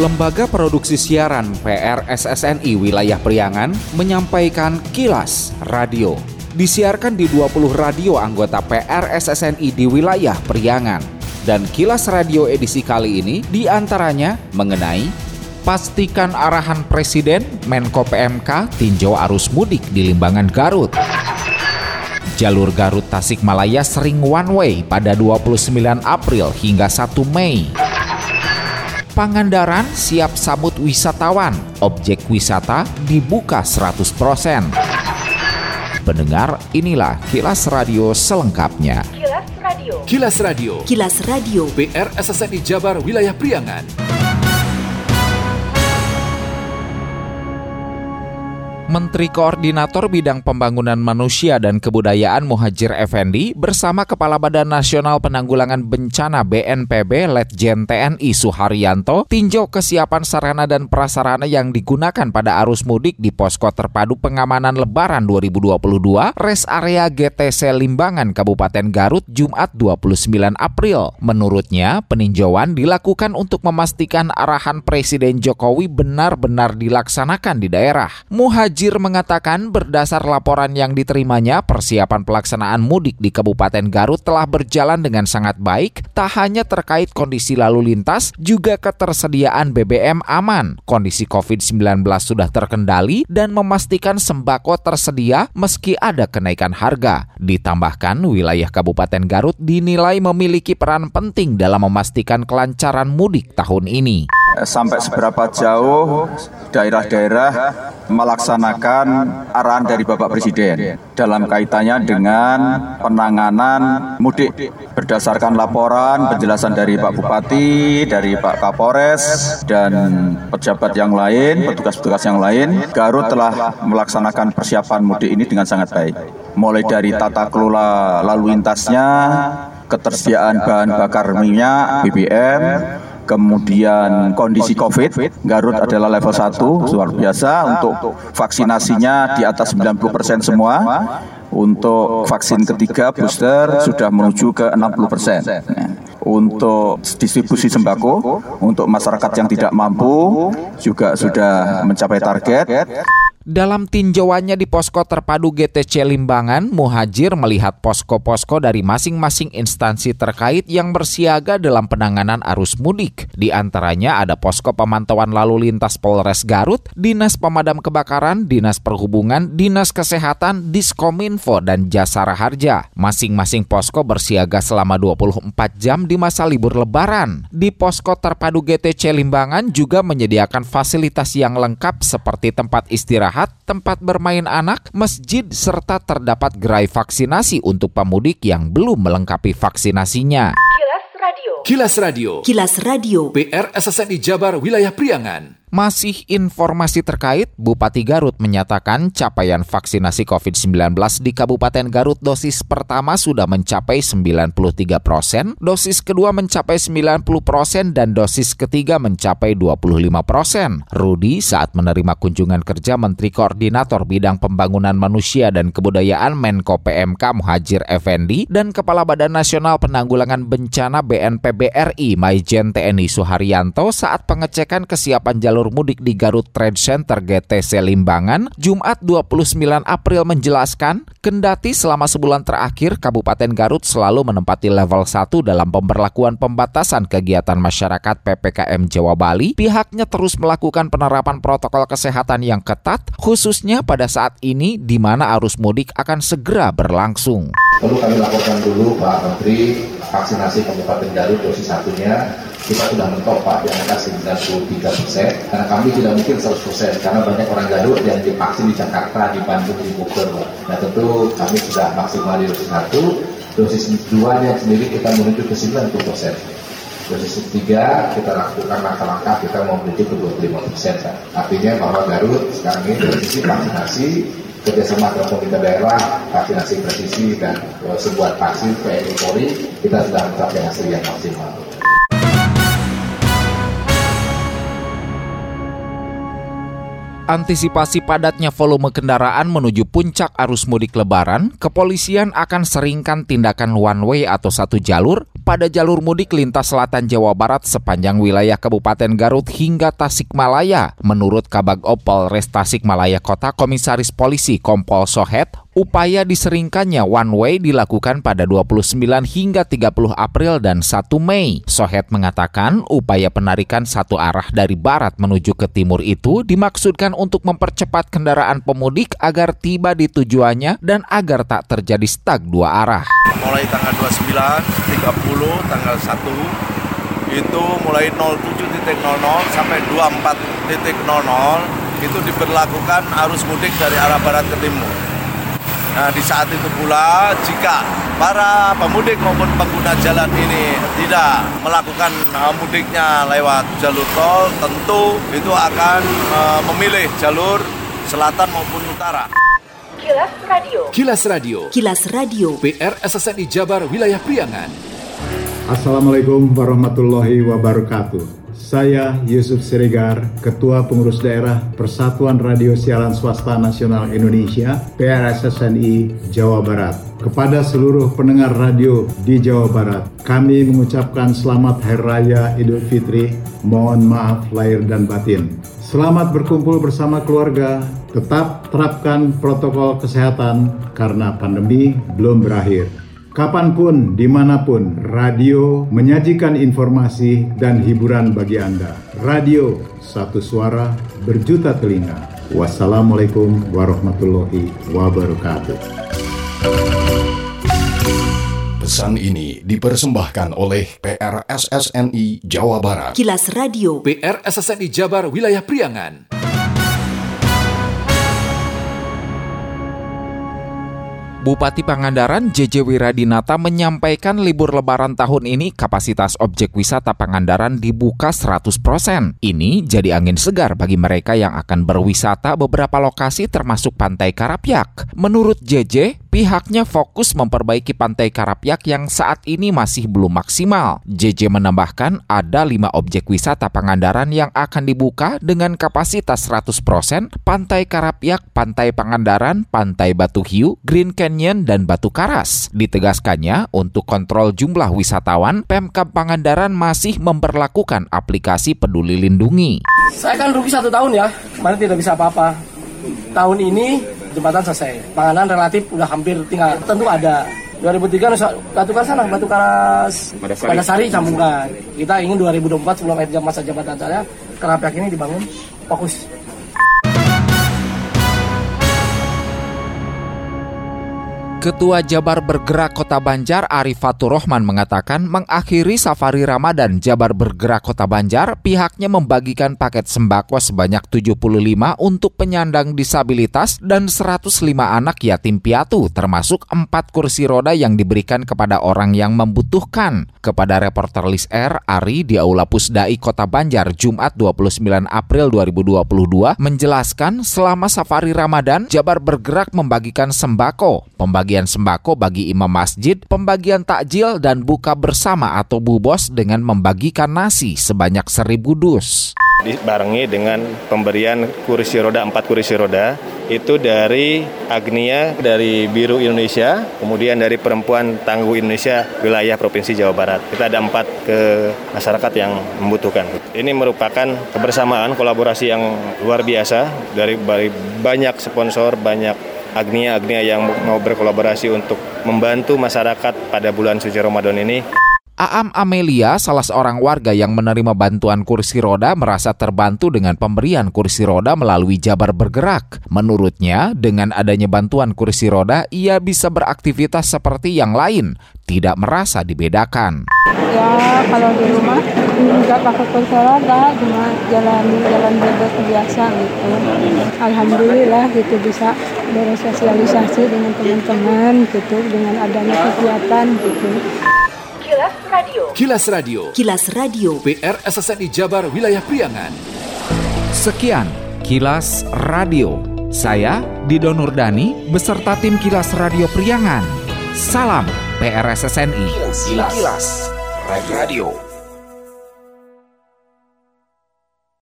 Lembaga Produksi Siaran PRSSNI Wilayah Priangan menyampaikan kilas radio. Disiarkan di 20 radio anggota PRSSNI di wilayah Priangan. Dan kilas radio edisi kali ini di antaranya mengenai pastikan arahan Presiden Menko PMK tinjau arus mudik di Limbangan Garut. Jalur Garut Tasikmalaya sering one way pada 29 April hingga 1 Mei. Pangandaran siap sambut wisatawan, objek wisata dibuka 100%. Pendengar, inilah kilas radio selengkapnya. Kilas Radio. Kilas Radio. Kilas Radio. PR SSNI Jabar Wilayah Priangan. Menteri Koordinator Bidang Pembangunan Manusia dan Kebudayaan Muhajir Effendi bersama Kepala Badan Nasional Penanggulangan Bencana BNPB Letjen TNI Suharyanto tinjau kesiapan sarana dan prasarana yang digunakan pada arus mudik di Posko Terpadu Pengamanan Lebaran 2022 Res Area GTC Limbangan Kabupaten Garut Jumat 29 April. Menurutnya, peninjauan dilakukan untuk memastikan arahan Presiden Jokowi benar-benar dilaksanakan di daerah. Muhajir Muhajir mengatakan berdasar laporan yang diterimanya, persiapan pelaksanaan mudik di Kabupaten Garut telah berjalan dengan sangat baik, tak hanya terkait kondisi lalu lintas, juga ketersediaan BBM aman, kondisi COVID-19 sudah terkendali, dan memastikan sembako tersedia meski ada kenaikan harga. Ditambahkan, wilayah Kabupaten Garut dinilai memiliki peran penting dalam memastikan kelancaran mudik tahun ini. Sampai seberapa jauh daerah-daerah melaksanakan arahan dari Bapak Presiden dalam kaitannya dengan penanganan mudik berdasarkan laporan penjelasan dari Pak Bupati, dari Pak Kapolres dan pejabat yang lain, petugas-petugas yang lain, Garut telah melaksanakan persiapan mudik ini dengan sangat baik. Mulai dari tata kelola lalu lintasnya, ketersediaan bahan bakar minyak, BBM, kemudian kondisi COVID, Garut adalah level 1, luar biasa, untuk vaksinasinya di atas 90% semua, untuk vaksin ketiga booster sudah menuju ke 60 persen. Untuk distribusi sembako untuk masyarakat yang tidak mampu juga sudah mencapai target. Dalam tinjauannya di posko terpadu GTC Limbangan, Muhajir melihat posko-posko dari masing-masing instansi terkait yang bersiaga dalam penanganan arus mudik. Di antaranya ada posko pemantauan lalu lintas Polres Garut, Dinas Pemadam Kebakaran, Dinas Perhubungan, Dinas Kesehatan, Diskominfo, dan Jasara Harja. Masing-masing posko bersiaga selama 24 jam di masa libur lebaran. Di posko terpadu GTC Limbangan juga menyediakan fasilitas yang lengkap seperti tempat istirahat istirahat, tempat bermain anak, masjid, serta terdapat gerai vaksinasi untuk pemudik yang belum melengkapi vaksinasinya. Kilas Radio. Kilas Radio. Kilas Radio. PR SSNI Jabar Wilayah Priangan. Masih informasi terkait, Bupati Garut menyatakan capaian vaksinasi COVID-19 di Kabupaten Garut dosis pertama sudah mencapai 93 persen, dosis kedua mencapai 90 persen, dan dosis ketiga mencapai 25 persen. Rudi saat menerima kunjungan kerja Menteri Koordinator Bidang Pembangunan Manusia dan Kebudayaan Menko PMK Muhajir Effendi dan Kepala Badan Nasional Penanggulangan Bencana BNPB RI Maijen TNI Suharyanto saat pengecekan kesiapan jalur mudik di Garut Trade Center GTC Limbangan, Jumat 29 April menjelaskan, kendati selama sebulan terakhir Kabupaten Garut selalu menempati level 1 dalam pemberlakuan pembatasan kegiatan masyarakat PPKM Jawa Bali, pihaknya terus melakukan penerapan protokol kesehatan yang ketat, khususnya pada saat ini di mana arus mudik akan segera berlangsung. Perlu kami laporkan dulu Pak Menteri vaksinasi Kabupaten Garut dosis satunya. Kita sudah mentok Pak di angka 93 persen. Karena kami tidak mungkin 100 persen karena banyak orang Garut yang divaksin di Jakarta, di Bandung, di Bogor Nah tentu kami sudah maksimal di dosis satu. Dosis dua nya sendiri kita menuju ke 90 persen. Dosis ketiga kita lakukan langkah-langkah kita mau menuju ke 25 persen artinya bahwa Garut sekarang ini dari sisi vaksinasi kerjasama dengan pemerintah daerah, vaksinasi presisi dan e, sebuah vaksin PNI Polri kita sudah mencapai hasil yang maksimal. Antisipasi padatnya volume kendaraan menuju puncak arus mudik lebaran, kepolisian akan seringkan tindakan one way atau satu jalur pada jalur mudik lintas selatan Jawa Barat sepanjang wilayah Kabupaten Garut hingga Tasikmalaya. Menurut Kabag Opol Res Tasikmalaya Kota Komisaris Polisi Kompol Sohet, upaya diseringkannya one way dilakukan pada 29 hingga 30 April dan 1 Mei. Sohet mengatakan upaya penarikan satu arah dari barat menuju ke timur itu dimaksudkan untuk mempercepat kendaraan pemudik agar tiba di tujuannya dan agar tak terjadi stuck dua arah. Mulai tanggal 29, 30, tanggal 1 itu mulai 07.00 sampai 24.00 itu diberlakukan arus mudik dari arah barat ke timur. Nah, di saat itu pula jika para pemudik maupun pengguna jalan ini tidak melakukan uh, mudiknya lewat jalur tol, tentu itu akan uh, memilih jalur selatan maupun utara. Kilas Radio. Kilas Radio. Kilas Radio. PR SSNI Jabar Wilayah Priangan. Assalamualaikum warahmatullahi wabarakatuh. Saya Yusuf Siregar, Ketua Pengurus Daerah Persatuan Radio Siaran Swasta Nasional Indonesia, PRSSNI Jawa Barat. Kepada seluruh pendengar radio di Jawa Barat, kami mengucapkan selamat Hari Raya Idul Fitri. Mohon maaf lahir dan batin. Selamat berkumpul bersama keluarga. Tetap terapkan protokol kesehatan karena pandemi belum berakhir. Kapan pun, di mana pun, radio menyajikan informasi dan hiburan bagi Anda. Radio, satu suara, berjuta telinga. Wassalamualaikum warahmatullahi wabarakatuh. Pesan ini dipersembahkan oleh PRSSNI Jawa Barat. Kilas Radio. PR SSNI Jabar Wilayah Priangan. Bupati Pangandaran JJ Wiradinata menyampaikan libur lebaran tahun ini kapasitas objek wisata Pangandaran dibuka 100%. Ini jadi angin segar bagi mereka yang akan berwisata beberapa lokasi termasuk Pantai Karapyak. Menurut JJ, pihaknya fokus memperbaiki Pantai Karapyak yang saat ini masih belum maksimal. JJ menambahkan ada lima objek wisata Pangandaran yang akan dibuka dengan kapasitas 100%, Pantai Karapyak, Pantai Pangandaran, Pantai Batu Hiu, Green Canyon, dan Batu Karas. Ditegaskannya, untuk kontrol jumlah wisatawan, Pemkab Pangandaran masih memperlakukan aplikasi peduli lindungi. Saya kan rugi satu tahun ya, kemarin tidak bisa apa-apa. Tahun ini jembatan selesai. Panganan relatif udah hampir tinggal. Tentu ada 2003 Batu Karas sana, Batu Karas pada Sari sambungkan. Kita ingin 2024 sebelum masa jabatan saya, Kerapiak ini dibangun fokus Ketua Jabar Bergerak Kota Banjar Arifatur Rohman mengatakan mengakhiri safari Ramadan Jabar Bergerak Kota Banjar, pihaknya membagikan paket sembako sebanyak 75 untuk penyandang disabilitas dan 105 anak yatim piatu termasuk 4 kursi roda yang diberikan kepada orang yang membutuhkan. Kepada reporter List Air, Ari di Aula Pusdai Kota Banjar Jumat 29 April 2022 menjelaskan selama safari Ramadan Jabar Bergerak membagikan sembako. Pembagi pembagian sembako bagi imam masjid, pembagian takjil dan buka bersama atau bubos dengan membagikan nasi sebanyak seribu dus. Dibarengi dengan pemberian kursi roda, empat kursi roda, itu dari Agnia, dari Biru Indonesia, kemudian dari Perempuan Tangguh Indonesia, wilayah Provinsi Jawa Barat. Kita ada empat ke masyarakat yang membutuhkan. Ini merupakan kebersamaan, kolaborasi yang luar biasa dari banyak sponsor, banyak Agnia-Agnia yang mau berkolaborasi untuk membantu masyarakat pada bulan suci Ramadan ini. Aam Amelia, salah seorang warga yang menerima bantuan kursi roda, merasa terbantu dengan pemberian kursi roda melalui Jabar Bergerak. Menurutnya, dengan adanya bantuan kursi roda, ia bisa beraktivitas seperti yang lain, tidak merasa dibedakan. Ya, kalau di rumah nggak pakai kursi roda, cuma jalan-jalan bebas biasa gitu. Alhamdulillah gitu bisa bersosialisasi dengan teman-teman gitu, dengan adanya kegiatan gitu. Kilas Radio. Kilas Radio. Kilas Radio. PR SSNI Jabar Wilayah Priangan. Sekian Kilas Radio. Saya Dido Nurdani beserta tim Kilas Radio Priangan. Salam PRSSNI. Kilas, Kilas. Radio.